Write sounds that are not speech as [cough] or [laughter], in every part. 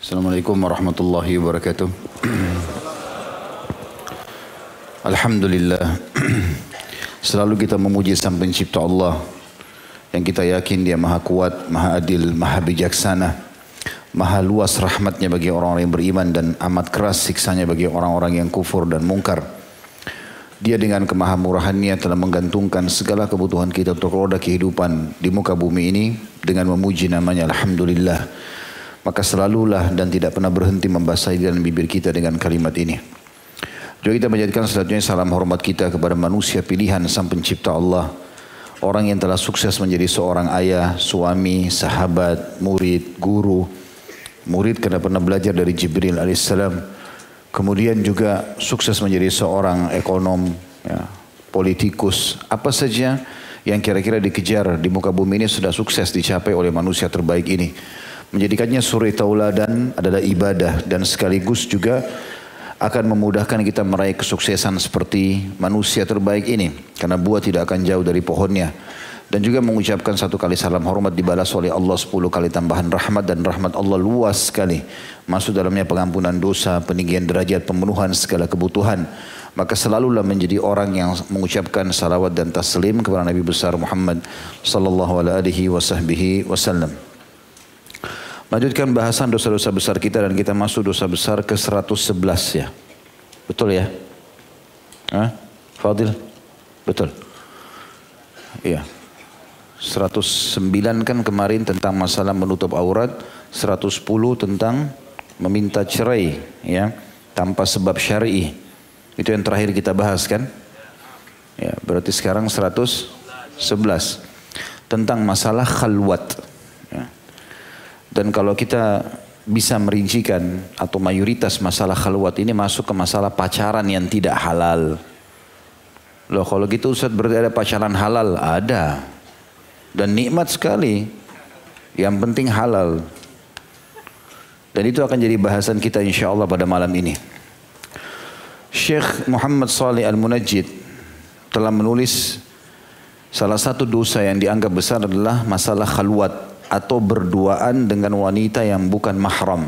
Assalamualaikum warahmatullahi wabarakatuh. Alhamdulillah. [clears throat] Selalu kita memuji Sang Pencipta Allah yang kita yakin Dia Maha Kuat, Maha Adil, Maha Bijaksana, Maha luas rahmatnya bagi orang-orang yang beriman dan amat keras siksanya bagi orang-orang yang kufur dan mungkar. Dia dengan kemahamurahannya telah menggantungkan segala kebutuhan kita untuk roda kehidupan di muka bumi ini dengan memuji namanya Alhamdulillah maka selalulah dan tidak pernah berhenti membasahi dalam bibir kita dengan kalimat ini. Juga kita menjadikan selanjutnya salam hormat kita kepada manusia pilihan sang pencipta Allah. Orang yang telah sukses menjadi seorang ayah, suami, sahabat, murid, guru. Murid karena pernah belajar dari Jibril alaihissalam. Kemudian juga sukses menjadi seorang ekonom, ya, politikus, apa saja yang kira-kira dikejar di muka bumi ini sudah sukses dicapai oleh manusia terbaik ini. Menjadikannya suri tauladan adalah ibadah dan sekaligus juga akan memudahkan kita meraih kesuksesan seperti manusia terbaik ini. Karena buah tidak akan jauh dari pohonnya. Dan juga mengucapkan satu kali salam hormat dibalas oleh Allah sepuluh kali tambahan rahmat dan rahmat Allah luas sekali. Masuk dalamnya pengampunan dosa, peninggian derajat, pemenuhan segala kebutuhan. Maka selalulah menjadi orang yang mengucapkan salawat dan taslim kepada Nabi besar Muhammad sallallahu alaihi wasallam. Lanjutkan bahasan dosa-dosa besar kita dan kita masuk dosa besar ke 111 ya. Betul ya? Hah? Fadil? Betul. Iya. 109 kan kemarin tentang masalah menutup aurat, 110 tentang meminta cerai ya, tanpa sebab syar'i. Itu yang terakhir kita bahas kan? Ya, berarti sekarang 111 tentang masalah khalwat. Dan kalau kita bisa merincikan atau mayoritas masalah khalwat ini masuk ke masalah pacaran yang tidak halal. Loh kalau gitu Ustaz berarti ada pacaran halal? Ada. Dan nikmat sekali. Yang penting halal. Dan itu akan jadi bahasan kita insya Allah pada malam ini. Syekh Muhammad Salih Al-Munajjid telah menulis salah satu dosa yang dianggap besar adalah masalah khalwat atau berduaan dengan wanita yang bukan mahram.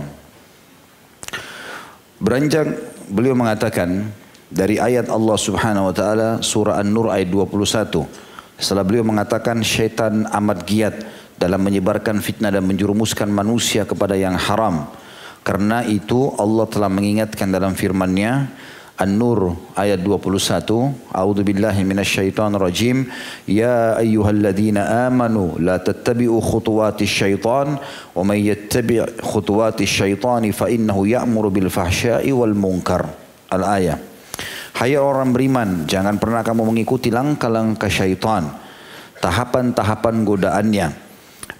Beranjak beliau mengatakan dari ayat Allah Subhanahu wa taala surah An-Nur ayat 21. Setelah beliau mengatakan syaitan amat giat dalam menyebarkan fitnah dan menjerumuskan manusia kepada yang haram. Karena itu Allah telah mengingatkan dalam firman-Nya An-Nur ayat 21 A'udzu billahi minasyaitonir rajim. Ya ayyuhalladzina amanu la tattabi'u khutuwati syaitan wa may yattabi' khutuwati syaitani fa innahu ya'muru bil fahsya'i wal munkar. Al-ayah. Hai orang beriman jangan pernah kamu mengikuti langkah-langkah syaitan tahapan-tahapan godaannya.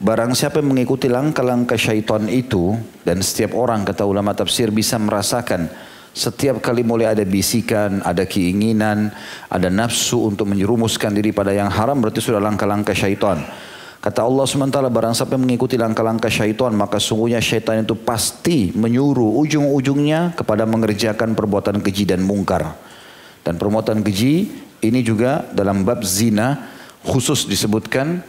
Barang siapa yang mengikuti langkah-langkah syaitan itu dan setiap orang kata ulama tafsir bisa merasakan setiap kali mulai ada bisikan, ada keinginan, ada nafsu untuk menyerumuskan diri pada yang haram berarti sudah langkah-langkah syaitan. Kata Allah sementara barang siapa mengikuti langkah-langkah syaitan maka sungguhnya syaitan itu pasti menyuruh ujung-ujungnya kepada mengerjakan perbuatan keji dan mungkar. Dan perbuatan keji ini juga dalam bab zina khusus disebutkan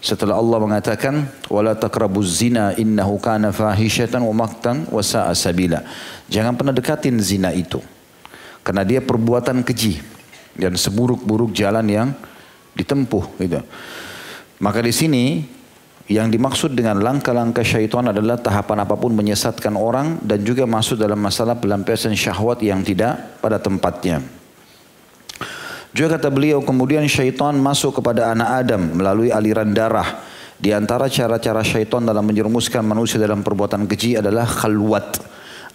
setelah Allah mengatakan wala taqrabuz zina innahu kana fahishatan wa maqtan wa sa'a sabila. Jangan pernah dekatin zina itu. Karena dia perbuatan keji dan seburuk-buruk jalan yang ditempuh gitu. Maka di sini yang dimaksud dengan langkah-langkah syaitan adalah tahapan apa pun menyesatkan orang dan juga masuk dalam masalah pelampiasan syahwat yang tidak pada tempatnya. Juga kata beliau kemudian syaitan masuk kepada anak Adam melalui aliran darah. Di antara cara-cara syaitan dalam menjerumuskan manusia dalam perbuatan keji adalah khalwat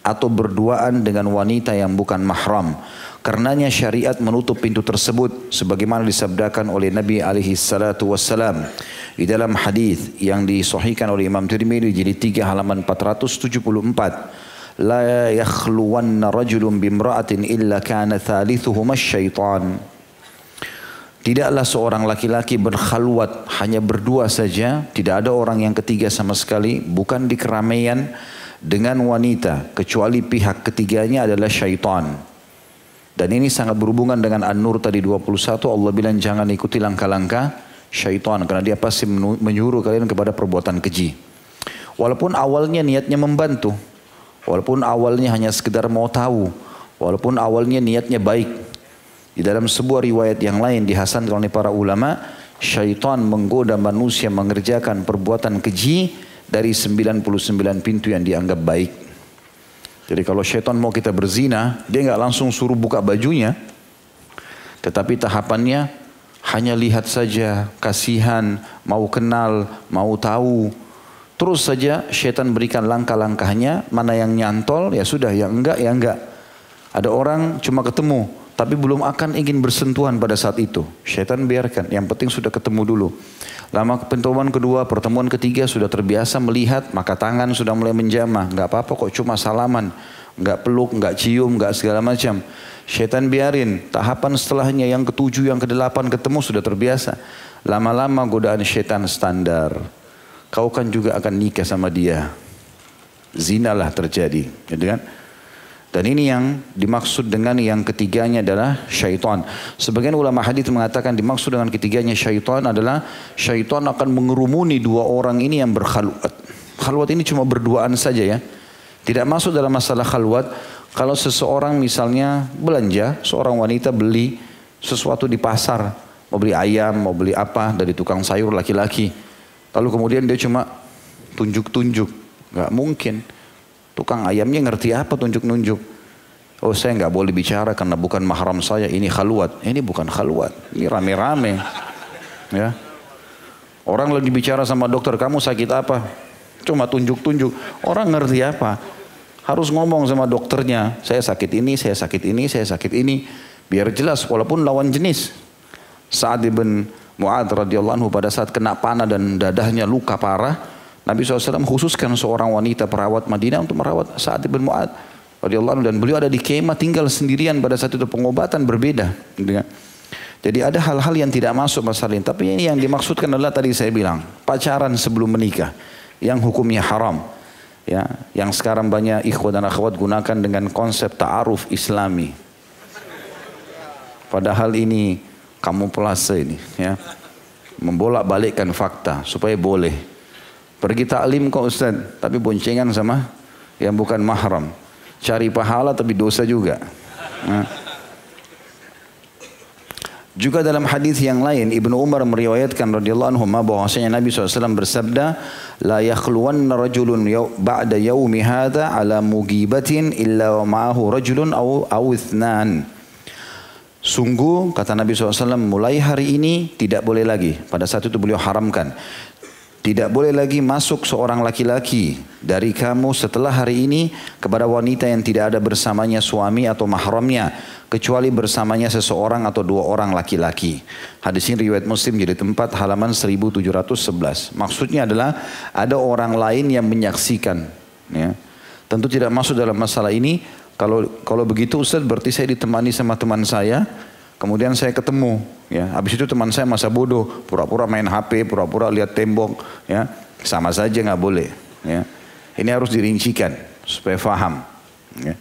atau berduaan dengan wanita yang bukan mahram. Karenanya syariat menutup pintu tersebut sebagaimana disabdakan oleh Nabi alaihi salatu wassalam di dalam hadis yang disahihkan oleh Imam Tirmidzi jadi 3 halaman 474 la yakhluwanna rajulun bimra'atin illa kana thalithuhuma syaitan Tidaklah seorang laki-laki berkhalwat hanya berdua saja, tidak ada orang yang ketiga sama sekali, bukan di keramaian dengan wanita, kecuali pihak ketiganya adalah syaitan. Dan ini sangat berhubungan dengan An-Nur tadi 21, Allah bilang jangan ikuti langkah-langkah syaitan, karena dia pasti menyuruh kalian kepada perbuatan keji. Walaupun awalnya niatnya membantu, Walaupun awalnya hanya sekedar mau tahu. Walaupun awalnya niatnya baik. Di dalam sebuah riwayat yang lain dihasankan oleh para ulama, syaitan menggoda manusia mengerjakan perbuatan keji dari 99 pintu yang dianggap baik. Jadi kalau syaitan mau kita berzina, dia nggak langsung suruh buka bajunya. Tetapi tahapannya hanya lihat saja, kasihan, mau kenal, mau tahu. Terus saja syaitan berikan langkah-langkahnya, mana yang nyantol, ya sudah, yang enggak, ya enggak. Ada orang cuma ketemu, tapi belum akan ingin bersentuhan pada saat itu. Syaitan biarkan, yang penting sudah ketemu dulu. Lama pertemuan kedua, pertemuan ketiga sudah terbiasa melihat, maka tangan sudah mulai menjamah. Enggak apa-apa kok cuma salaman. Enggak peluk, enggak cium, enggak segala macam. Syaitan biarin. Tahapan setelahnya yang ketujuh, yang kedelapan ketemu sudah terbiasa. Lama-lama godaan syaitan standar. Kau kan juga akan nikah sama dia. Zinalah terjadi. Gitu kan? Dan ini yang dimaksud dengan yang ketiganya adalah syaitan. Sebagian ulama hadis mengatakan dimaksud dengan ketiganya syaitan adalah syaitan akan mengerumuni dua orang ini yang berkhalwat. Khalwat ini cuma berduaan saja ya. Tidak masuk dalam masalah khalwat. Kalau seseorang misalnya belanja, seorang wanita beli sesuatu di pasar, mau beli ayam, mau beli apa dari tukang sayur laki-laki. Lalu kemudian dia cuma tunjuk-tunjuk. Gak mungkin. Tukang ayamnya ngerti apa tunjuk-nunjuk. Oh saya nggak boleh bicara karena bukan mahram saya. Ini khaluat. Ini bukan khaluat. Ini rame-rame. Ya. Orang lagi bicara sama dokter, kamu sakit apa? Cuma tunjuk-tunjuk. Orang ngerti apa? Harus ngomong sama dokternya. Saya sakit ini, saya sakit ini, saya sakit ini. Biar jelas walaupun lawan jenis. Saat ibn Mu'ad radhiyallahu anhu pada saat kena panah dan dadahnya luka parah. Nabi SAW khususkan seorang wanita perawat Madinah untuk merawat Sa'ad bin Mu'ad radhiyallahu dan beliau ada di kemah tinggal sendirian pada saat itu. Pengobatan berbeda jadi ada hal-hal yang tidak masuk masalah ini. Tapi ini yang dimaksudkan adalah tadi saya bilang pacaran sebelum menikah yang hukumnya haram ya. Yang sekarang banyak ikhwan dan akhwat gunakan dengan konsep ta'aruf islami. Padahal ini kamu pelase ini ya. Membolak-balikkan fakta supaya boleh Pergi taklim kok Ustaz, tapi boncengan sama yang bukan mahram. Cari pahala tapi dosa juga. Nah. Juga dalam hadis yang lain Ibnu Umar meriwayatkan radhiyallahu anhu bahwasanya Nabi SAW bersabda la yakhluwanna rajulun ba'da yaumi hadha ala mugibatin illa wa ma'ahu rajulun aw aw ithnan. Sungguh kata Nabi SAW mulai hari ini tidak boleh lagi. Pada saat itu beliau haramkan. Tidak boleh lagi masuk seorang laki-laki dari kamu setelah hari ini kepada wanita yang tidak ada bersamanya suami atau mahramnya kecuali bersamanya seseorang atau dua orang laki-laki. Hadis ini riwayat Muslim jadi tempat halaman 1711. Maksudnya adalah ada orang lain yang menyaksikan. Ya. Tentu tidak masuk dalam masalah ini. Kalau kalau begitu Ustaz berarti saya ditemani sama teman saya Kemudian saya ketemu, ya. Habis itu teman saya masa bodoh, pura-pura main HP, pura-pura lihat tembok, ya. Sama saja nggak boleh, ya. Ini harus dirincikan supaya faham. Ya.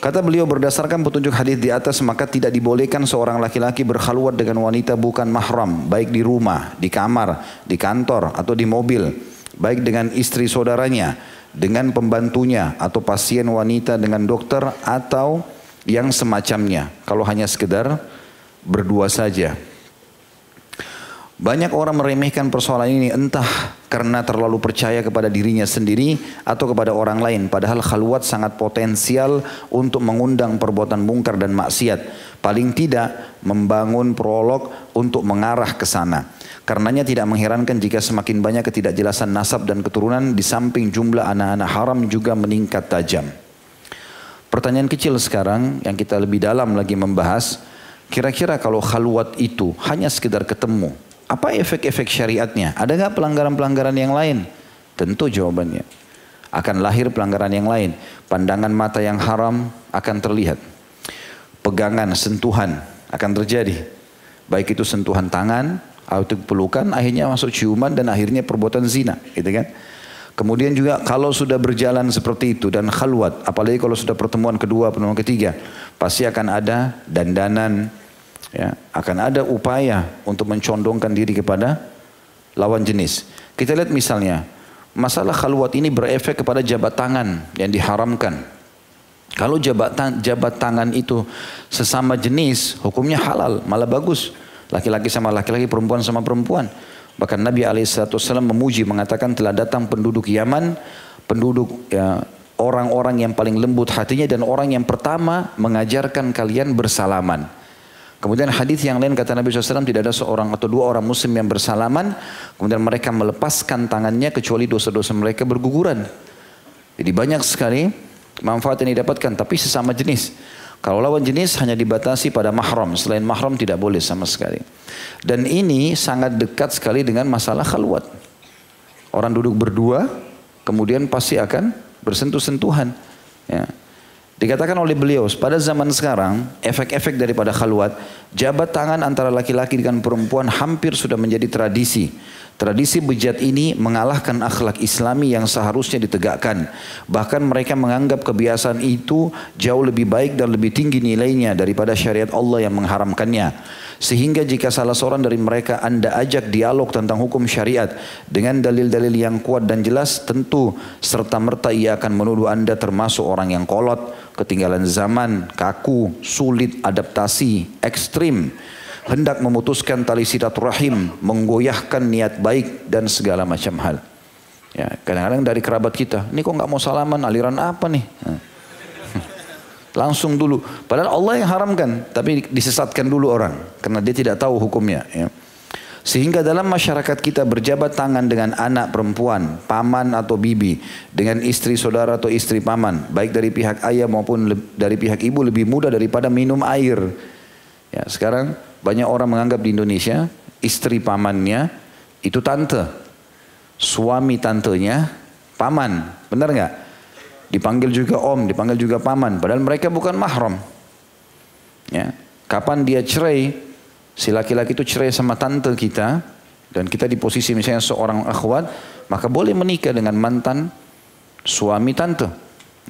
Kata beliau berdasarkan petunjuk hadis di atas maka tidak dibolehkan seorang laki-laki berkhaluat dengan wanita bukan mahram baik di rumah, di kamar, di kantor atau di mobil, baik dengan istri saudaranya, dengan pembantunya atau pasien wanita dengan dokter atau yang semacamnya. Kalau hanya sekedar berdua saja. Banyak orang meremehkan persoalan ini entah karena terlalu percaya kepada dirinya sendiri atau kepada orang lain. Padahal khalwat sangat potensial untuk mengundang perbuatan mungkar dan maksiat. Paling tidak membangun prolog untuk mengarah ke sana. Karenanya tidak mengherankan jika semakin banyak ketidakjelasan nasab dan keturunan di samping jumlah anak-anak haram juga meningkat tajam. Pertanyaan kecil sekarang yang kita lebih dalam lagi membahas, Kira-kira kalau khalwat itu hanya sekedar ketemu, apa efek-efek syariatnya? Ada nggak pelanggaran-pelanggaran yang lain? Tentu jawabannya. Akan lahir pelanggaran yang lain. Pandangan mata yang haram akan terlihat. Pegangan, sentuhan akan terjadi. Baik itu sentuhan tangan, atau pelukan, akhirnya masuk ciuman dan akhirnya perbuatan zina. Gitu kan? Kemudian juga kalau sudah berjalan seperti itu dan khalwat, apalagi kalau sudah pertemuan kedua, pertemuan ketiga, pasti akan ada dandanan, ya, akan ada upaya untuk mencondongkan diri kepada lawan jenis. Kita lihat misalnya masalah khalwat ini berefek kepada jabat tangan yang diharamkan. Kalau jabat, jabat tangan itu sesama jenis, hukumnya halal, malah bagus. Laki-laki sama laki-laki, perempuan sama perempuan. Bahkan Nabi SAW memuji, mengatakan telah datang penduduk Yaman, penduduk ya, orang-orang yang paling lembut hatinya dan orang yang pertama mengajarkan kalian bersalaman. Kemudian hadis yang lain kata Nabi SAW tidak ada seorang atau dua orang muslim yang bersalaman. Kemudian mereka melepaskan tangannya kecuali dosa-dosa mereka berguguran. Jadi banyak sekali manfaat yang didapatkan tapi sesama jenis. Kalau lawan jenis hanya dibatasi pada mahram. Selain mahram tidak boleh sama sekali. Dan ini sangat dekat sekali dengan masalah khalwat. Orang duduk berdua kemudian pasti akan bersentuh-sentuhan. Ya. Dikatakan oleh beliau, pada zaman sekarang, efek-efek daripada khalwat, jabat tangan antara laki-laki dengan perempuan hampir sudah menjadi tradisi. Tradisi bejat ini mengalahkan akhlak islami yang seharusnya ditegakkan. Bahkan mereka menganggap kebiasaan itu jauh lebih baik dan lebih tinggi nilainya daripada syariat Allah yang mengharamkannya. Sehingga jika salah seorang dari mereka anda ajak dialog tentang hukum syariat dengan dalil-dalil yang kuat dan jelas tentu serta merta ia akan menuduh anda termasuk orang yang kolot, ketinggalan zaman, kaku, sulit adaptasi, ekstrim, hendak memutuskan tali silaturahim, menggoyahkan niat baik dan segala macam hal. Ya, kadang-kadang dari kerabat kita, ini kok nggak mau salaman, aliran apa nih? Nah. [laughs] Langsung dulu. Padahal Allah yang haramkan, tapi disesatkan dulu orang karena dia tidak tahu hukumnya. Ya. Sehingga dalam masyarakat kita berjabat tangan dengan anak perempuan, paman atau bibi, dengan istri saudara atau istri paman, baik dari pihak ayah maupun dari pihak ibu lebih mudah daripada minum air. Ya, sekarang banyak orang menganggap di Indonesia istri pamannya itu tante, suami tantenya paman, benar nggak? Dipanggil juga om, dipanggil juga paman. Padahal mereka bukan mahram. Ya. Kapan dia cerai, si laki-laki itu cerai sama tante kita, dan kita di posisi misalnya seorang akhwat, maka boleh menikah dengan mantan suami tante.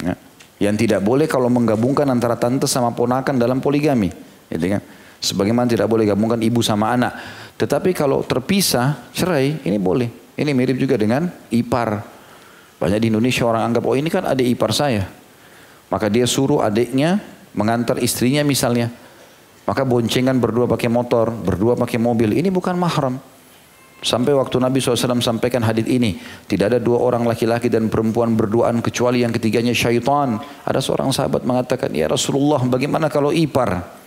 Ya. Yang tidak boleh kalau menggabungkan antara tante sama ponakan dalam poligami. Gitu kan? Sebagaimana tidak boleh gabungkan ibu sama anak. Tetapi kalau terpisah, cerai, ini boleh. Ini mirip juga dengan ipar. Banyak di Indonesia orang anggap, oh ini kan adik ipar saya. Maka dia suruh adiknya mengantar istrinya misalnya. Maka boncengan berdua pakai motor, berdua pakai mobil. Ini bukan mahram. Sampai waktu Nabi SAW sampaikan hadis ini. Tidak ada dua orang laki-laki dan perempuan berduaan kecuali yang ketiganya syaitan. Ada seorang sahabat mengatakan, ya Rasulullah bagaimana kalau ipar?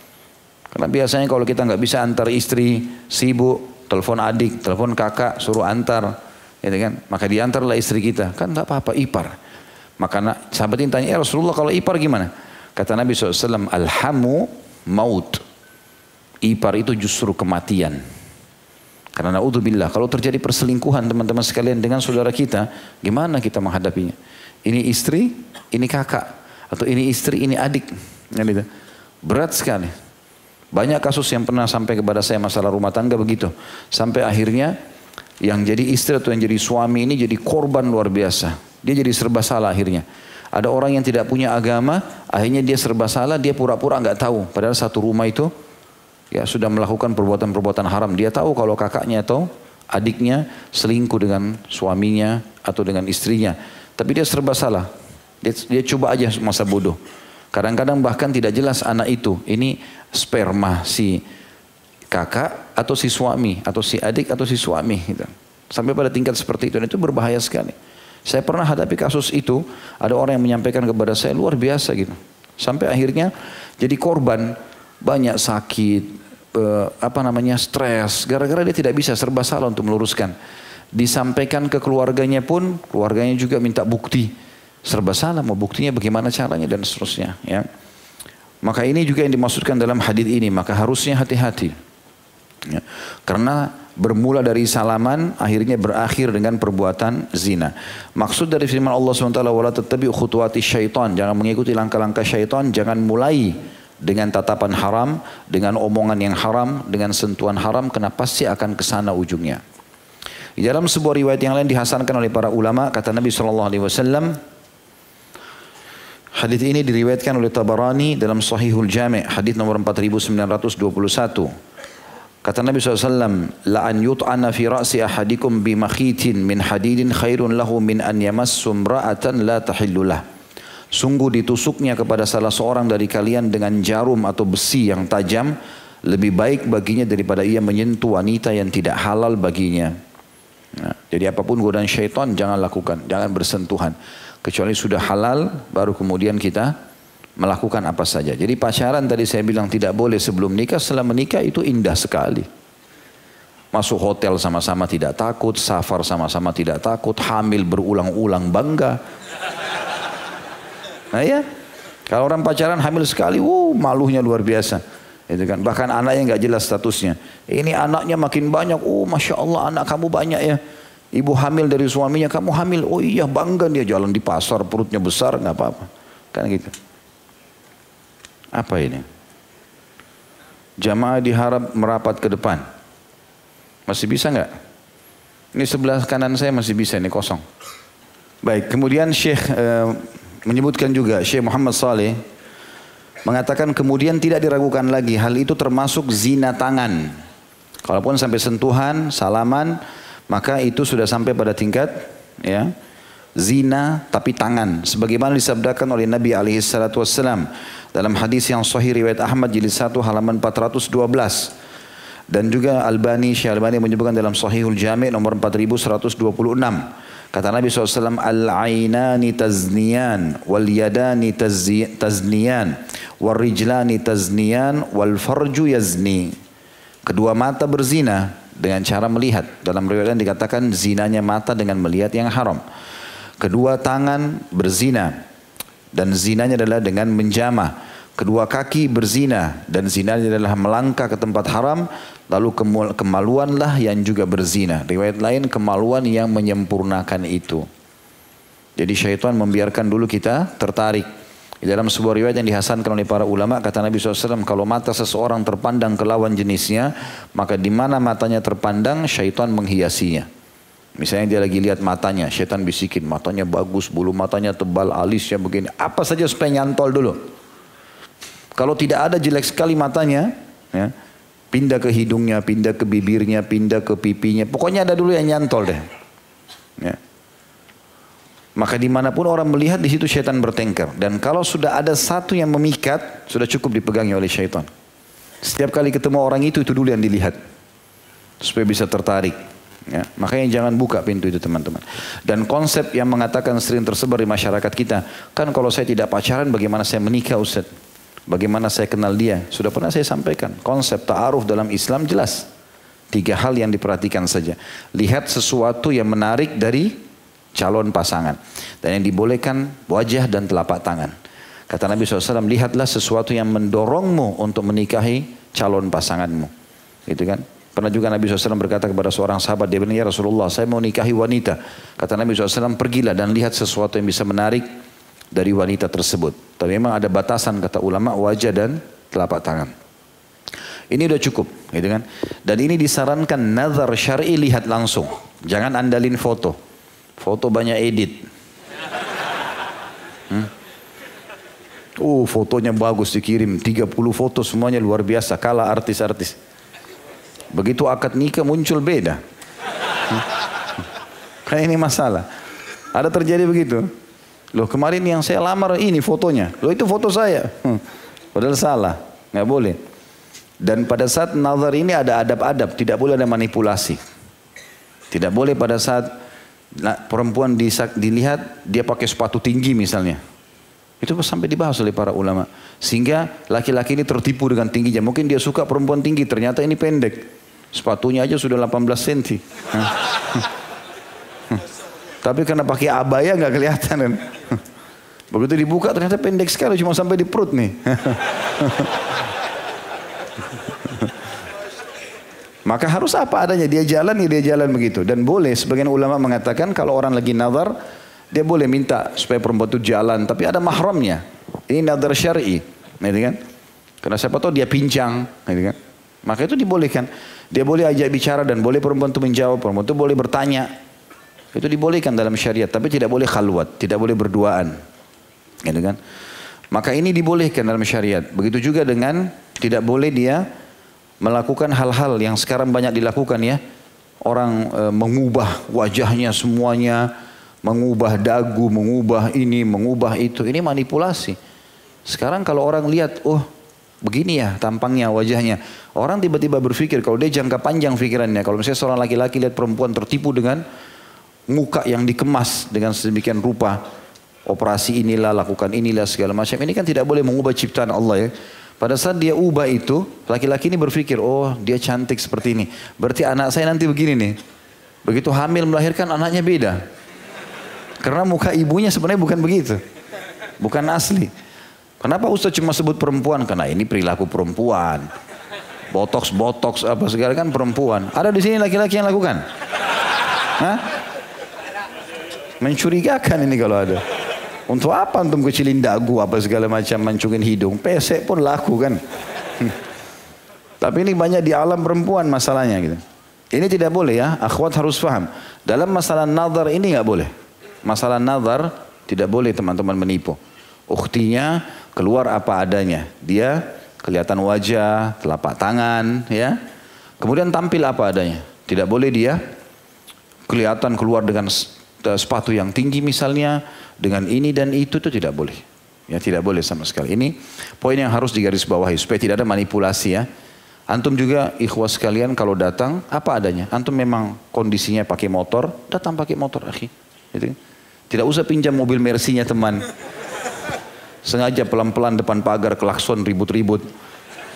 Karena biasanya kalau kita nggak bisa antar istri, sibuk, telepon adik, telepon kakak, suruh antar. Gitu kan? Maka diantarlah istri kita. Kan tak apa-apa, ipar. Maka sahabat ini tanya, ya Rasulullah kalau ipar gimana? Kata Nabi SAW, Alhamu maut. Ipar itu justru kematian. Karena naudzubillah, kalau terjadi perselingkuhan teman-teman sekalian dengan saudara kita, gimana kita menghadapinya? Ini istri, ini kakak. Atau ini istri, ini adik. Gitu. Berat sekali. Banyak kasus yang pernah sampai kepada saya masalah rumah tangga begitu. Sampai akhirnya yang jadi istri atau yang jadi suami ini jadi korban luar biasa. Dia jadi serba salah akhirnya. Ada orang yang tidak punya agama, akhirnya dia serba salah, dia pura-pura nggak tahu. Padahal satu rumah itu ya sudah melakukan perbuatan-perbuatan haram. Dia tahu kalau kakaknya atau adiknya selingkuh dengan suaminya atau dengan istrinya. Tapi dia serba salah. Dia, dia coba aja masa bodoh. Kadang-kadang bahkan tidak jelas anak itu. Ini sperma si kakak atau si suami atau si adik atau si suami gitu. Sampai pada tingkat seperti itu dan itu berbahaya sekali. Saya pernah hadapi kasus itu, ada orang yang menyampaikan kepada saya luar biasa gitu. Sampai akhirnya jadi korban banyak sakit, eh, apa namanya stres, gara-gara dia tidak bisa serba salah untuk meluruskan. Disampaikan ke keluarganya pun, keluarganya juga minta bukti. Serba salah, mau buktinya bagaimana caranya dan seterusnya. Ya. Maka ini juga yang dimaksudkan dalam hadis ini, maka harusnya hati-hati. Ya. Karena bermula dari salaman akhirnya berakhir dengan perbuatan zina. Maksud dari firman Allah SWT wala tattabi khutuwati syaitan, jangan mengikuti langkah-langkah syaitan, jangan mulai dengan tatapan haram, dengan omongan yang haram, dengan sentuhan haram, karena pasti akan ke sana ujungnya. Di dalam sebuah riwayat yang lain dihasankan oleh para ulama, kata Nabi SAW, hadis ini diriwayatkan oleh Tabarani dalam Sahihul Jami' hadis nomor 4921. Kata Nabi SAW, La an yut'ana fi ra'si ahadikum bimakhitin min hadidin khairun lahu min an yamassum ra'atan la tahillulah. Sungguh ditusuknya kepada salah seorang dari kalian dengan jarum atau besi yang tajam, lebih baik baginya daripada ia menyentuh wanita yang tidak halal baginya. Nah, jadi apa pun godaan syaitan jangan lakukan, jangan bersentuhan. Kecuali sudah halal, baru kemudian kita melakukan apa saja. Jadi pacaran tadi saya bilang tidak boleh sebelum nikah, setelah menikah itu indah sekali. Masuk hotel sama-sama tidak takut, safar sama-sama tidak takut, hamil berulang-ulang bangga. Nah ya, kalau orang pacaran hamil sekali, wuh malunya luar biasa. Itu kan. Bahkan anaknya nggak jelas statusnya. Ini anaknya makin banyak, oh masya Allah anak kamu banyak ya. Ibu hamil dari suaminya, kamu hamil, oh iya bangga dia jalan di pasar, perutnya besar, nggak apa-apa. Kan gitu. Apa ini? Jamaah diharap merapat ke depan. Masih bisa nggak? Ini sebelah kanan saya masih bisa, ini kosong. Baik, kemudian Syekh e, menyebutkan juga, Syekh Muhammad Saleh mengatakan kemudian tidak diragukan lagi hal itu termasuk zina tangan. Kalaupun sampai sentuhan, salaman, maka itu sudah sampai pada tingkat ya zina tapi tangan. Sebagaimana disabdakan oleh Nabi alaihi salatu wasallam dalam hadis yang sahih riwayat Ahmad jilid 1 halaman 412 dan juga Albani Syekh Albani menyebutkan dalam Sahihul Jami' nomor 4126 kata Nabi SAW al-ainani tazniyan wal yadani tazniyan wal rijlani tazniyan wal farju yazni. Kedua mata berzina dengan cara melihat dalam riwayat dikatakan zinanya mata dengan melihat yang haram Kedua tangan berzina dan zinanya adalah dengan menjamah. Kedua kaki berzina dan zinanya adalah melangkah ke tempat haram. Lalu kemaluanlah yang juga berzina. Riwayat lain kemaluan yang menyempurnakan itu. Jadi syaitan membiarkan dulu kita tertarik. Dalam sebuah riwayat yang dihasankan oleh para ulama kata Nabi SAW kalau mata seseorang terpandang ke lawan jenisnya maka di mana matanya terpandang syaitan menghiasinya. Misalnya dia lagi lihat matanya, setan bisikin, matanya bagus, bulu matanya tebal, alisnya begini. Apa saja supaya nyantol dulu. Kalau tidak ada jelek sekali matanya, ya, pindah ke hidungnya, pindah ke bibirnya, pindah ke pipinya. Pokoknya ada dulu yang nyantol deh. Ya. Maka di mana pun orang melihat di situ setan bertengkar. Dan kalau sudah ada satu yang memikat, sudah cukup dipegangi oleh setan. Setiap kali ketemu orang itu, itu dulu yang dilihat. Supaya bisa tertarik. Ya, makanya jangan buka pintu itu teman-teman. Dan konsep yang mengatakan sering tersebar di masyarakat kita, kan kalau saya tidak pacaran bagaimana saya menikah Ustaz? Bagaimana saya kenal dia? Sudah pernah saya sampaikan, konsep ta'aruf dalam Islam jelas. Tiga hal yang diperhatikan saja. Lihat sesuatu yang menarik dari calon pasangan. Dan yang dibolehkan wajah dan telapak tangan. Kata Nabi SAW, lihatlah sesuatu yang mendorongmu untuk menikahi calon pasanganmu. Gitu kan? Pernah juga Nabi SAW berkata kepada seorang sahabat, dia bilang, ya Rasulullah, saya mau nikahi wanita. Kata Nabi SAW, pergilah dan lihat sesuatu yang bisa menarik dari wanita tersebut. Tapi memang ada batasan, kata ulama, wajah dan telapak tangan. Ini udah cukup, gitu kan? Dan ini disarankan nazar syar'i lihat langsung. Jangan andalin foto. Foto banyak edit. Hmm? Uh, fotonya bagus dikirim. 30 foto semuanya luar biasa. Kalah artis-artis. Begitu akad nikah muncul beda. Kayak ini masalah. Ada terjadi begitu. Loh kemarin yang saya lamar ini fotonya. Loh itu foto saya. Hmm. Padahal salah. Nggak boleh. Dan pada saat nazar ini ada adab-adab. Tidak boleh ada manipulasi. Tidak boleh pada saat perempuan dilihat dia pakai sepatu tinggi misalnya. Itu sampai dibahas oleh para ulama. Sehingga laki-laki ini tertipu dengan tingginya. Mungkin dia suka perempuan tinggi, ternyata ini pendek. Sepatunya aja sudah 18 cm. Tapi karena pakai abaya nggak kelihatan kan. Begitu dibuka ternyata pendek sekali cuma sampai di perut nih. [laughs] Maka harus apa adanya dia jalan ya dia jalan begitu dan boleh sebagian ulama mengatakan kalau orang lagi nazar dia boleh minta supaya perempuan itu jalan tapi ada mahramnya. Ini nazar syar'i, gitu kan? Karena siapa tahu dia pincang, gitu kan? Maka itu dibolehkan. Dia boleh ajak bicara dan boleh perempuan itu menjawab, perempuan itu boleh bertanya. Itu dibolehkan dalam syariat, tapi tidak boleh khalwat, tidak boleh berduaan. Gitu kan? Maka ini dibolehkan dalam syariat. Begitu juga dengan tidak boleh dia melakukan hal-hal yang sekarang banyak dilakukan ya. Orang e, mengubah wajahnya semuanya, mengubah dagu, mengubah ini, mengubah itu. Ini manipulasi. Sekarang kalau orang lihat, oh begini ya tampangnya, wajahnya. Orang tiba-tiba berpikir, kalau dia jangka panjang pikirannya, kalau misalnya seorang laki-laki lihat perempuan tertipu dengan muka yang dikemas dengan sedemikian rupa, operasi inilah, lakukan inilah, segala macam. Ini kan tidak boleh mengubah ciptaan Allah ya. Pada saat dia ubah itu, laki-laki ini berpikir, oh dia cantik seperti ini. Berarti anak saya nanti begini nih. Begitu hamil melahirkan anaknya beda. Karena muka ibunya sebenarnya bukan begitu. Bukan asli. Kenapa Ustaz cuma sebut perempuan? Karena ini perilaku perempuan. Botox, botox, apa segala kan perempuan. Ada di sini laki-laki yang lakukan? Hah? Mencurigakan ini kalau ada. Untuk apa untuk kecilin dagu apa segala macam mancungin hidung. Pesek pun laku kan. [laughs] Tapi ini banyak di alam perempuan masalahnya gitu. Ini tidak boleh ya. Akhwat harus paham. Dalam masalah nazar ini nggak boleh. Masalah nazar tidak boleh teman-teman menipu. Uktinya keluar apa adanya. Dia kelihatan wajah, telapak tangan, ya. Kemudian tampil apa adanya. Tidak boleh dia kelihatan keluar dengan sepatu yang tinggi misalnya, dengan ini dan itu itu tidak boleh. Ya tidak boleh sama sekali. Ini poin yang harus digarisbawahi supaya tidak ada manipulasi ya. Antum juga ikhwas sekalian kalau datang apa adanya. Antum memang kondisinya pakai motor, datang pakai motor akhi. Gitu. Tidak usah pinjam mobil Mercy-nya teman. Sengaja pelan-pelan depan pagar klakson ribut-ribut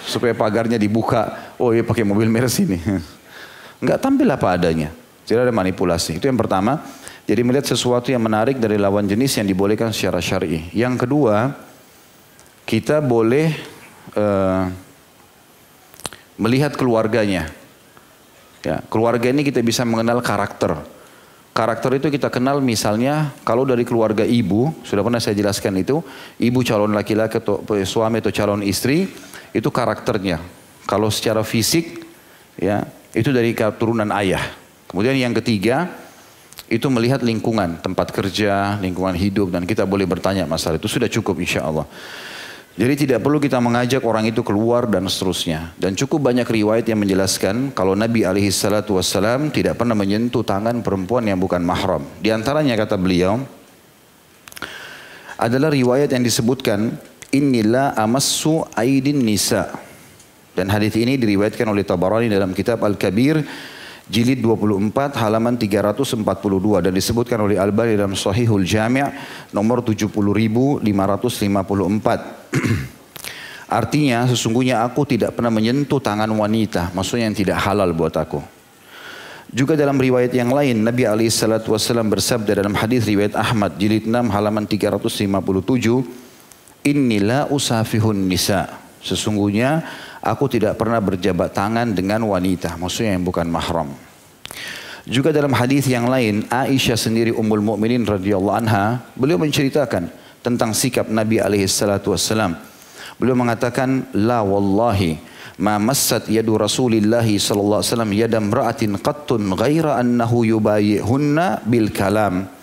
supaya pagarnya dibuka. Oh iya pakai mobil Mercy nih. [laughs] Enggak tampil apa adanya. Tidak ada manipulasi. Itu yang pertama. Jadi melihat sesuatu yang menarik dari lawan jenis yang dibolehkan secara syar'i. Yang kedua, kita boleh uh, melihat keluarganya. Ya, keluarga ini kita bisa mengenal karakter. Karakter itu kita kenal misalnya kalau dari keluarga ibu, sudah pernah saya jelaskan itu, ibu calon laki-laki atau suami atau calon istri, itu karakternya. Kalau secara fisik, ya itu dari keturunan ayah. Kemudian yang ketiga, itu melihat lingkungan, tempat kerja, lingkungan hidup dan kita boleh bertanya masalah itu sudah cukup insya Allah. Jadi tidak perlu kita mengajak orang itu keluar dan seterusnya. Dan cukup banyak riwayat yang menjelaskan kalau Nabi alaihi salatu wassalam tidak pernah menyentuh tangan perempuan yang bukan mahram. Di antaranya kata beliau adalah riwayat yang disebutkan inilah amassu aidin nisa. Dan hadis ini diriwayatkan oleh Tabarani dalam kitab Al-Kabir jilid 24 halaman 342 dan disebutkan oleh Al-Bani dalam Sahihul Jami' nomor 70554. [clears throat] Artinya sesungguhnya aku tidak pernah menyentuh tangan wanita, maksudnya yang tidak halal buat aku. Juga dalam riwayat yang lain Nabi alaihi salatu wasallam bersabda dalam hadis riwayat Ahmad jilid 6 halaman 357 Inilah usafihun nisa. Sesungguhnya aku tidak pernah berjabat tangan dengan wanita, maksudnya yang bukan mahram. Juga dalam hadis yang lain, Aisyah sendiri Ummul Mukminin radhiyallahu anha, beliau menceritakan tentang sikap Nabi alaihi salatu wasallam. Beliau mengatakan, "La wallahi ma massat yadu Rasulillah sallallahu alaihi wasallam yadam ra'atin qattun ghaira annahu yubayyihunna bil kalam."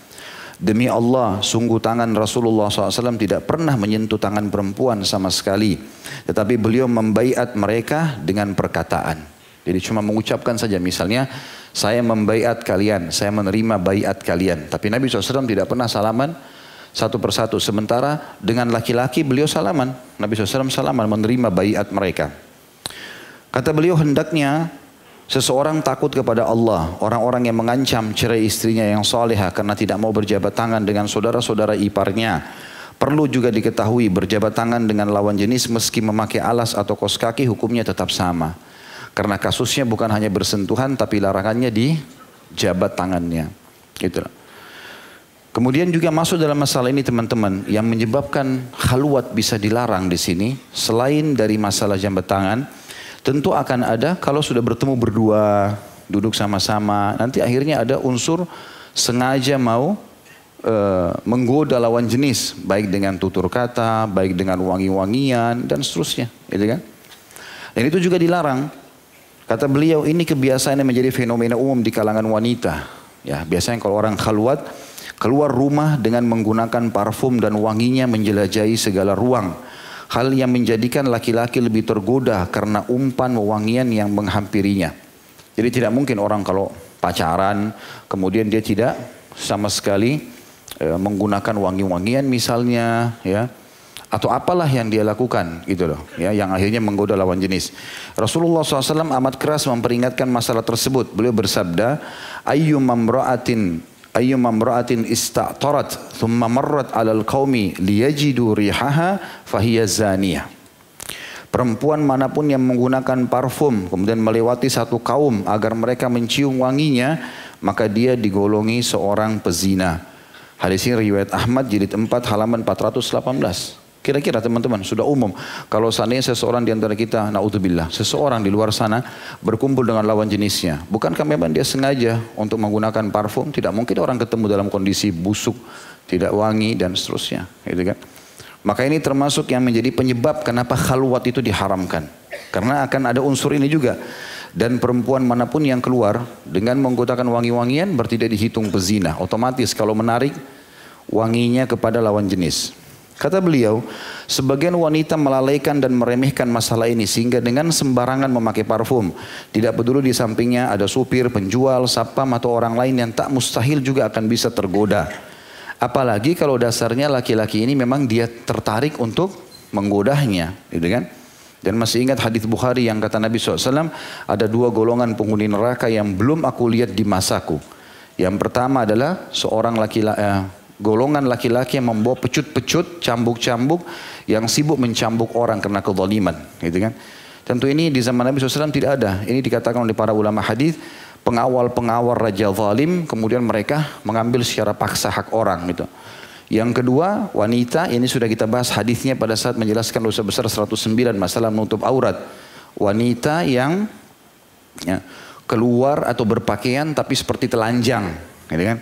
Demi Allah, sungguh tangan Rasulullah SAW tidak pernah menyentuh tangan perempuan sama sekali. Tetapi beliau membaiat mereka dengan perkataan. Jadi cuma mengucapkan saja misalnya, saya membaiat kalian, saya menerima baiat kalian. Tapi Nabi SAW tidak pernah salaman satu persatu. Sementara dengan laki-laki beliau salaman. Nabi SAW salaman menerima baiat mereka. Kata beliau hendaknya Seseorang takut kepada Allah, orang-orang yang mengancam cerai istrinya yang solehah karena tidak mau berjabat tangan dengan saudara-saudara iparnya. Perlu juga diketahui berjabat tangan dengan lawan jenis meski memakai alas atau kos kaki hukumnya tetap sama. Karena kasusnya bukan hanya bersentuhan tapi larangannya di jabat tangannya. Gitu. Kemudian juga masuk dalam masalah ini teman-teman yang menyebabkan haluat bisa dilarang di sini selain dari masalah jabat tangan Tentu akan ada kalau sudah bertemu berdua, duduk sama-sama, nanti akhirnya ada unsur sengaja mau e, menggoda lawan jenis, baik dengan tutur kata, baik dengan wangi-wangian dan seterusnya, gitu kan? Dan itu juga dilarang. Kata beliau ini kebiasaan yang menjadi fenomena umum di kalangan wanita. Ya, biasanya kalau orang khaluat keluar rumah dengan menggunakan parfum dan wanginya menjelajahi segala ruang hal yang menjadikan laki-laki lebih tergoda karena umpan wewangian yang menghampirinya. Jadi tidak mungkin orang kalau pacaran kemudian dia tidak sama sekali e, menggunakan wangi-wangian misalnya ya atau apalah yang dia lakukan gitu loh ya yang akhirnya menggoda lawan jenis. Rasulullah SAW amat keras memperingatkan masalah tersebut. Beliau bersabda, ayyum mamra'atin ayyum mamra'atin ista'tarat thumma marrat 'alal qaumi liyajidu rihaha fahiya zaniyah. Perempuan mana pun yang menggunakan parfum kemudian melewati satu kaum agar mereka mencium wanginya, maka dia digolongi seorang pezina. Hadis ini riwayat Ahmad jilid 4 halaman 418. Kira-kira teman-teman sudah umum. Kalau seandainya seseorang di antara kita, naudzubillah, seseorang di luar sana berkumpul dengan lawan jenisnya. Bukankah memang dia sengaja untuk menggunakan parfum? Tidak mungkin orang ketemu dalam kondisi busuk, tidak wangi dan seterusnya. Gitu kan? Maka ini termasuk yang menjadi penyebab kenapa khalwat itu diharamkan. Karena akan ada unsur ini juga. Dan perempuan mana pun yang keluar dengan menggunakan wangi-wangian berarti dihitung pezina. Otomatis kalau menarik wanginya kepada lawan jenis. Kata beliau, sebagian wanita melalaikan dan meremehkan masalah ini sehingga dengan sembarangan memakai parfum. Tidak peduli di sampingnya ada supir, penjual, sapam atau orang lain yang tak mustahil juga akan bisa tergoda. Apalagi kalau dasarnya laki-laki ini memang dia tertarik untuk menggodahnya, gitu kan? Dan masih ingat hadis Bukhari yang kata Nabi SAW, ada dua golongan penghuni neraka yang belum aku lihat di masaku. Yang pertama adalah seorang laki-laki, eh, golongan laki-laki yang membawa pecut-pecut, cambuk-cambuk yang sibuk mencambuk orang karena kezaliman, gitu kan. Tentu ini di zaman Nabi SAW tidak ada. Ini dikatakan oleh para ulama hadis pengawal-pengawal raja zalim kemudian mereka mengambil secara paksa hak orang gitu. Yang kedua, wanita ini sudah kita bahas hadisnya pada saat menjelaskan dosa besar 109 masalah menutup aurat. Wanita yang ya, keluar atau berpakaian tapi seperti telanjang, gitu kan?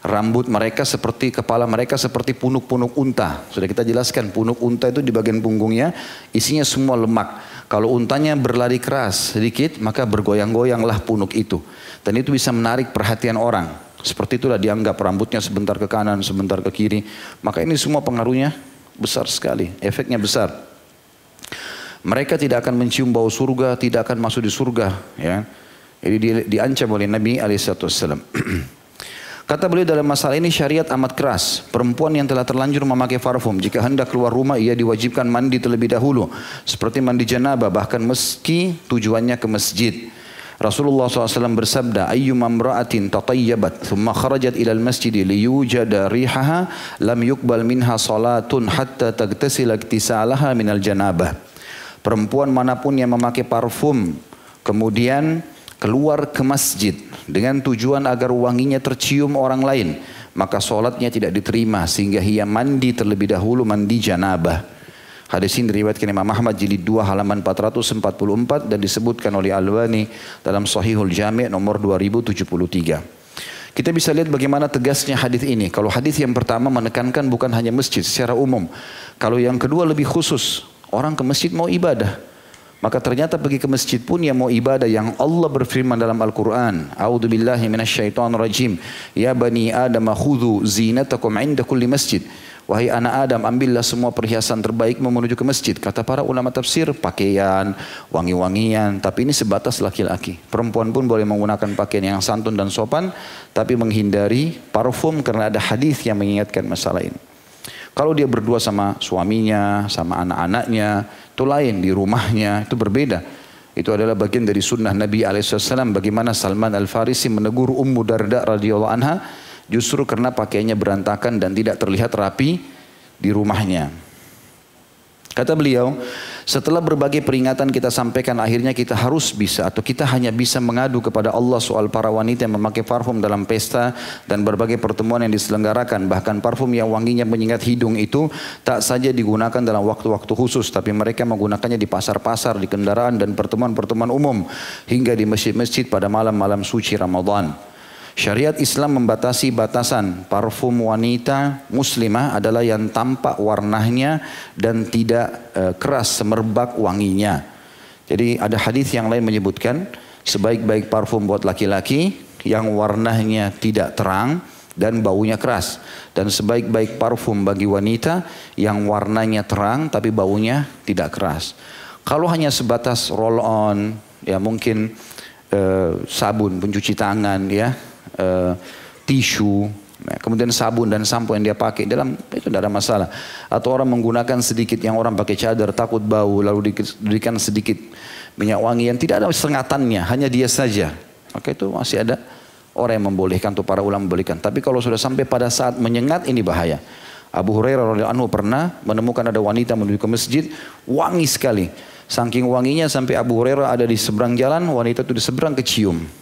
Rambut mereka seperti kepala mereka seperti punuk-punuk unta. Sudah kita jelaskan punuk unta itu di bagian punggungnya isinya semua lemak. Kalau untanya berlari keras sedikit maka bergoyang-goyanglah punuk itu. Dan itu bisa menarik perhatian orang. Seperti itulah dianggap rambutnya sebentar ke kanan, sebentar ke kiri. Maka ini semua pengaruhnya besar sekali, efeknya besar. Mereka tidak akan mencium bau surga, tidak akan masuk di surga. Ya. Jadi di, diancam oleh Nabi Alaihissalam. [clears throat] Kata beliau dalam masalah ini syariat amat keras. Perempuan yang telah terlanjur memakai parfum, jika hendak keluar rumah ia diwajibkan mandi terlebih dahulu. Seperti mandi janabah, bahkan meski tujuannya ke masjid. Rasulullah SAW bersabda, Ayyuma mra'atin tatayyabat, thumma kharajat ilal masjid liyujada rihaha, lam yukbal minha salatun hatta tagtasila iktisalaha minal janabah. Perempuan mana pun yang memakai parfum, kemudian keluar ke masjid dengan tujuan agar wanginya tercium orang lain, maka solatnya tidak diterima sehingga ia mandi terlebih dahulu mandi janabah. Hadis ini diriwayatkan Imam Ahmad jilid 2 halaman 444 dan disebutkan oleh Al-Wani dalam Sahihul Jami' nomor 2073. Kita bisa lihat bagaimana tegasnya hadis ini. Kalau hadis yang pertama menekankan bukan hanya masjid secara umum. Kalau yang kedua lebih khusus, orang ke masjid mau ibadah. Maka ternyata pergi ke masjid pun yang mau ibadah yang Allah berfirman dalam Al-Quran. A'udhu billahi minasyaitan rajim. Ya bani Adam khudhu zinatakum inda kulli masjid. Wahai anak Adam, ambillah semua perhiasan terbaik menuju ke masjid. Kata para ulama tafsir, pakaian, wangi-wangian. Tapi ini sebatas laki-laki. Perempuan pun boleh menggunakan pakaian yang santun dan sopan. Tapi menghindari parfum karena ada hadis yang mengingatkan masalah ini. Kalau dia berdua sama suaminya, sama anak-anaknya, itu lain di rumahnya, itu berbeda. Itu adalah bagian dari sunnah Nabi SAW bagaimana Salman Al-Farisi menegur Ummu Darda radhiyallahu anha justru karena pakaiannya berantakan dan tidak terlihat rapi di rumahnya. Kata beliau, setelah berbagai peringatan kita sampaikan akhirnya kita harus bisa atau kita hanya bisa mengadu kepada Allah soal para wanita yang memakai parfum dalam pesta dan berbagai pertemuan yang diselenggarakan. Bahkan parfum yang wanginya menyengat hidung itu tak saja digunakan dalam waktu-waktu khusus tapi mereka menggunakannya di pasar-pasar, di kendaraan dan pertemuan-pertemuan umum hingga di masjid-masjid pada malam-malam suci Ramadan. Syariat Islam membatasi batasan parfum wanita muslimah adalah yang tampak warnanya dan tidak e, keras semerbak wanginya. Jadi ada hadis yang lain menyebutkan sebaik-baik parfum buat laki-laki yang warnanya tidak terang dan baunya keras dan sebaik-baik parfum bagi wanita yang warnanya terang tapi baunya tidak keras. Kalau hanya sebatas roll on ya mungkin uh, sabun pencuci tangan ya uh, tisu Nah, kemudian sabun dan sampo yang dia pakai dalam itu tidak ada masalah. Atau orang menggunakan sedikit yang orang pakai cadar takut bau lalu diberikan sedikit minyak wangi yang tidak ada sengatannya, hanya dia saja. Maka itu masih ada orang yang membolehkan atau para ulama membolehkan. Tapi kalau sudah sampai pada saat menyengat ini bahaya. Abu Hurairah radhiyallahu anhu pernah menemukan ada wanita menuju ke masjid wangi sekali. Saking wanginya sampai Abu Hurairah ada di seberang jalan, wanita itu di seberang kecium.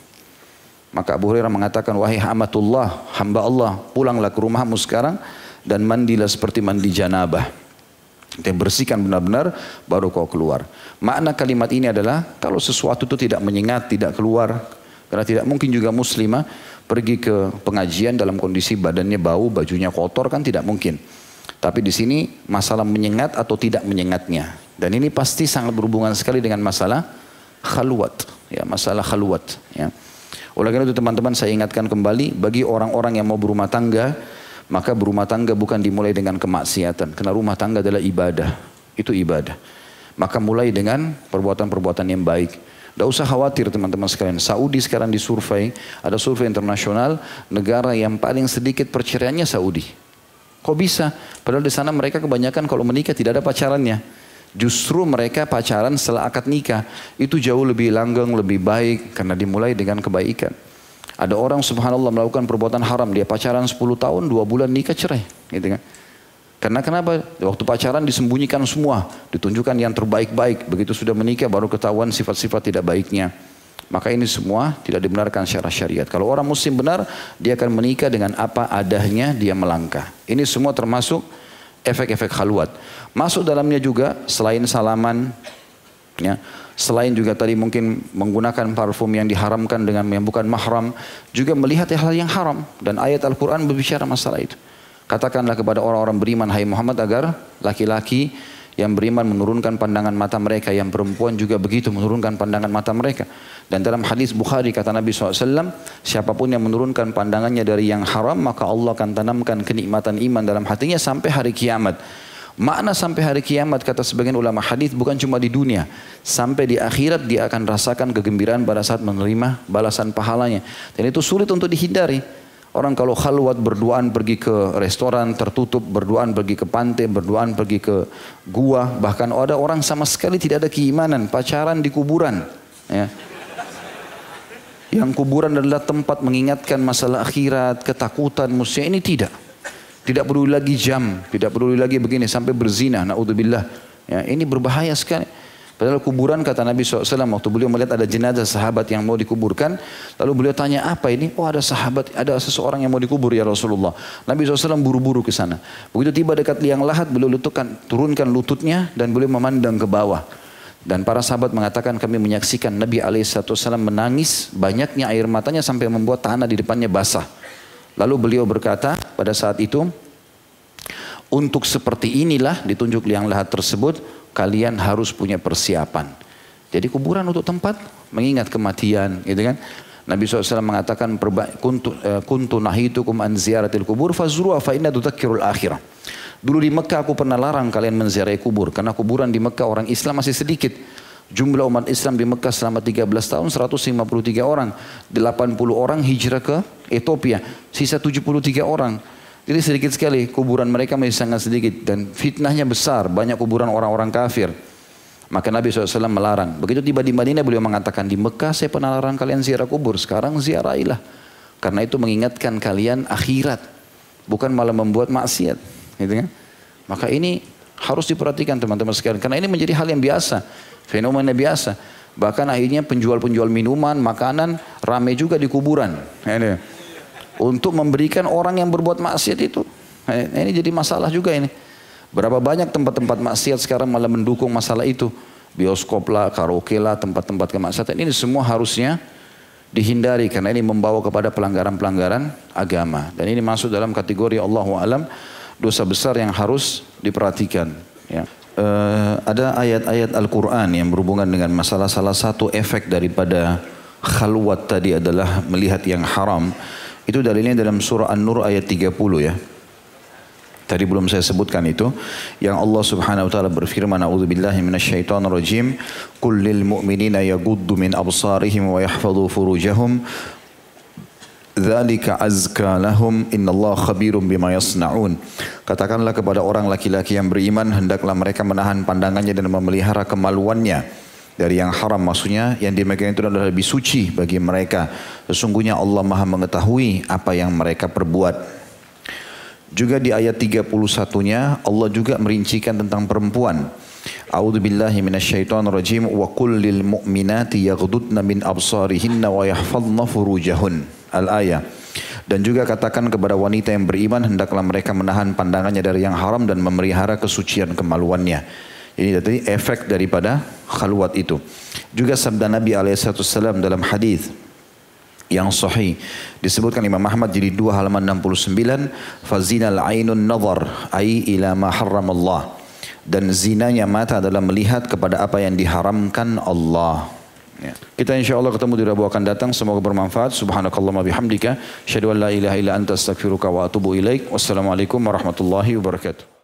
Maka Abu Hurairah mengatakan, wahai hamatullah, hamba Allah, pulanglah ke rumahmu sekarang dan mandilah seperti mandi janabah. Kita bersihkan benar-benar baru kau keluar. Makna kalimat ini adalah kalau sesuatu itu tidak menyengat, tidak keluar. Karena tidak mungkin juga muslimah pergi ke pengajian dalam kondisi badannya bau, bajunya kotor kan tidak mungkin. Tapi di sini masalah menyengat atau tidak menyengatnya. Dan ini pasti sangat berhubungan sekali dengan masalah khalwat. Ya, masalah khalwat. Ya. Oleh karena itu teman-teman saya ingatkan kembali bagi orang-orang yang mau berumah tangga, maka berumah tangga bukan dimulai dengan kemaksiatan. Karena rumah tangga adalah ibadah. Itu ibadah. Maka mulai dengan perbuatan-perbuatan yang baik. Tidak usah khawatir teman-teman sekalian. Saudi sekarang disurvei, ada survei internasional, negara yang paling sedikit perceraiannya Saudi. Kok bisa? Padahal di sana mereka kebanyakan kalau menikah tidak ada pacarannya. Justru mereka pacaran setelah akad nikah. Itu jauh lebih langgeng, lebih baik karena dimulai dengan kebaikan. Ada orang subhanallah melakukan perbuatan haram. Dia pacaran 10 tahun, 2 bulan nikah cerai. Gitu kan. Karena kenapa? Waktu pacaran disembunyikan semua. Ditunjukkan yang terbaik-baik. Begitu sudah menikah baru ketahuan sifat-sifat tidak baiknya. Maka ini semua tidak dibenarkan secara syariat. Kalau orang muslim benar, dia akan menikah dengan apa adanya dia melangkah. Ini semua termasuk efek-efek khalwat. Masuk dalamnya juga selain salaman, ya, selain juga tadi mungkin menggunakan parfum yang diharamkan dengan yang bukan mahram, juga melihat hal yang haram dan ayat Al-Quran berbicara masalah itu. Katakanlah kepada orang-orang beriman, hai Muhammad agar laki-laki yang beriman menurunkan pandangan mata mereka, yang perempuan juga begitu menurunkan pandangan mata mereka. Dan dalam hadis Bukhari kata Nabi SAW, siapa pun yang menurunkan pandangannya dari yang haram, maka Allah akan tanamkan kenikmatan iman dalam hatinya sampai hari kiamat. Makna sampai hari kiamat kata sebagian ulama hadis bukan cuma di dunia, sampai di akhirat dia akan rasakan kegembiraan pada saat menerima balasan pahalanya. Dan itu sulit untuk dihindari. Orang kalau khalwat berduaan pergi ke restoran tertutup, berduaan pergi ke pantai, berduaan pergi ke gua, bahkan ada orang sama sekali tidak ada keimanan, pacaran di kuburan. Ya. Yang kuburan adalah tempat mengingatkan masalah akhirat, ketakutan, musuh ini tidak. Tidak peduli lagi jam, tidak peduli lagi begini sampai berzina, naudzubillah. Ya, ini berbahaya sekali. Padahal kuburan kata Nabi SAW waktu beliau melihat ada jenazah sahabat yang mau dikuburkan. Lalu beliau tanya apa ini? Oh ada sahabat, ada seseorang yang mau dikubur ya Rasulullah. Nabi SAW buru-buru ke sana. Begitu tiba dekat liang lahat beliau letukkan, turunkan lututnya dan beliau memandang ke bawah. Dan para sahabat mengatakan kami menyaksikan Nabi SAW menangis banyaknya air matanya sampai membuat tanah di depannya basah. Lalu beliau berkata pada saat itu, untuk seperti inilah ditunjuk liang lahat tersebut, kalian harus punya persiapan. Jadi kuburan untuk tempat mengingat kematian, gitu kan? Nabi SAW mengatakan kuntu, uh, kuntu nahitukum an ziyaratil kubur fazruha fa inna akhirah. Dulu di Mekah aku pernah larang kalian menziarahi kubur karena kuburan di Mekah orang Islam masih sedikit. Jumlah umat Islam di Mekah selama 13 tahun 153 orang, 80 orang hijrah ke Ethiopia, sisa 73 orang. Jadi sedikit sekali kuburan mereka masih sangat sedikit dan fitnahnya besar, banyak kuburan orang-orang kafir. Maka Nabi SAW melarang. Begitu tiba di Madinah beliau mengatakan di Mekah saya pernah larang kalian ziarah kubur, sekarang ziarahilah. Karena itu mengingatkan kalian akhirat, bukan malah membuat maksiat. Gitu kan? Maka ini harus diperhatikan teman-teman sekalian. Karena ini menjadi hal yang biasa, fenomena biasa. Bahkan akhirnya penjual-penjual minuman, makanan ramai juga di kuburan. Ini untuk memberikan orang yang berbuat maksiat itu. Nah, ini jadi masalah juga ini. Berapa banyak tempat-tempat maksiat sekarang malah mendukung masalah itu. Bioskop lah, karaoke lah, tempat-tempat kemaksiatan. Ini semua harusnya dihindari karena ini membawa kepada pelanggaran-pelanggaran agama. Dan ini masuk dalam kategori Allah alam dosa besar yang harus diperhatikan. Ya. Uh, ada ayat-ayat Al-Quran yang berhubungan dengan masalah salah satu efek daripada khalwat tadi adalah melihat yang haram Itu dalilnya dalam surah An-Nur ayat 30 ya. Tadi belum saya sebutkan itu yang Allah Subhanahu wa taala berfirman a'udzubillahi minasyaitonir rajim qul lil mu'minina yaghuddu min absarihim wa yahfazu furujahum dzalika azka lahum innallaha khabirum bima yasnaun. Katakanlah kepada orang laki-laki yang beriman hendaklah mereka menahan pandangannya dan memelihara kemaluannya dari yang haram. Maksudnya yang dimakan itu adalah lebih suci bagi mereka. Sesungguhnya Allah Maha mengetahui apa yang mereka perbuat. Juga di ayat 31-nya Allah juga merincikan tentang perempuan. A'udzu billahi minasyaitonir rajim wa qul lil mu'minati yaghdudna min absarihinna wa yahfazna furujahun. Al-ayah. Dan juga katakan kepada wanita yang beriman hendaklah mereka menahan pandangannya dari yang haram dan memelihara kesucian kemaluannya. Ini tadi efek daripada khalwat itu. Juga sabda Nabi alaihissalam dalam hadis yang sahih. Disebutkan Imam Ahmad jadi dua halaman 69. Fazinal ainun nazar ai ila ma Allah. Dan zinanya mata adalah melihat kepada apa yang diharamkan Allah. Ya. Kita insya Allah ketemu di Rabu akan datang. Semoga bermanfaat. Subhanakallah bihamdika. Syadu an la ilaha illa anta astagfiruka wa atubu ilaik. Wassalamualaikum warahmatullahi wabarakatuh.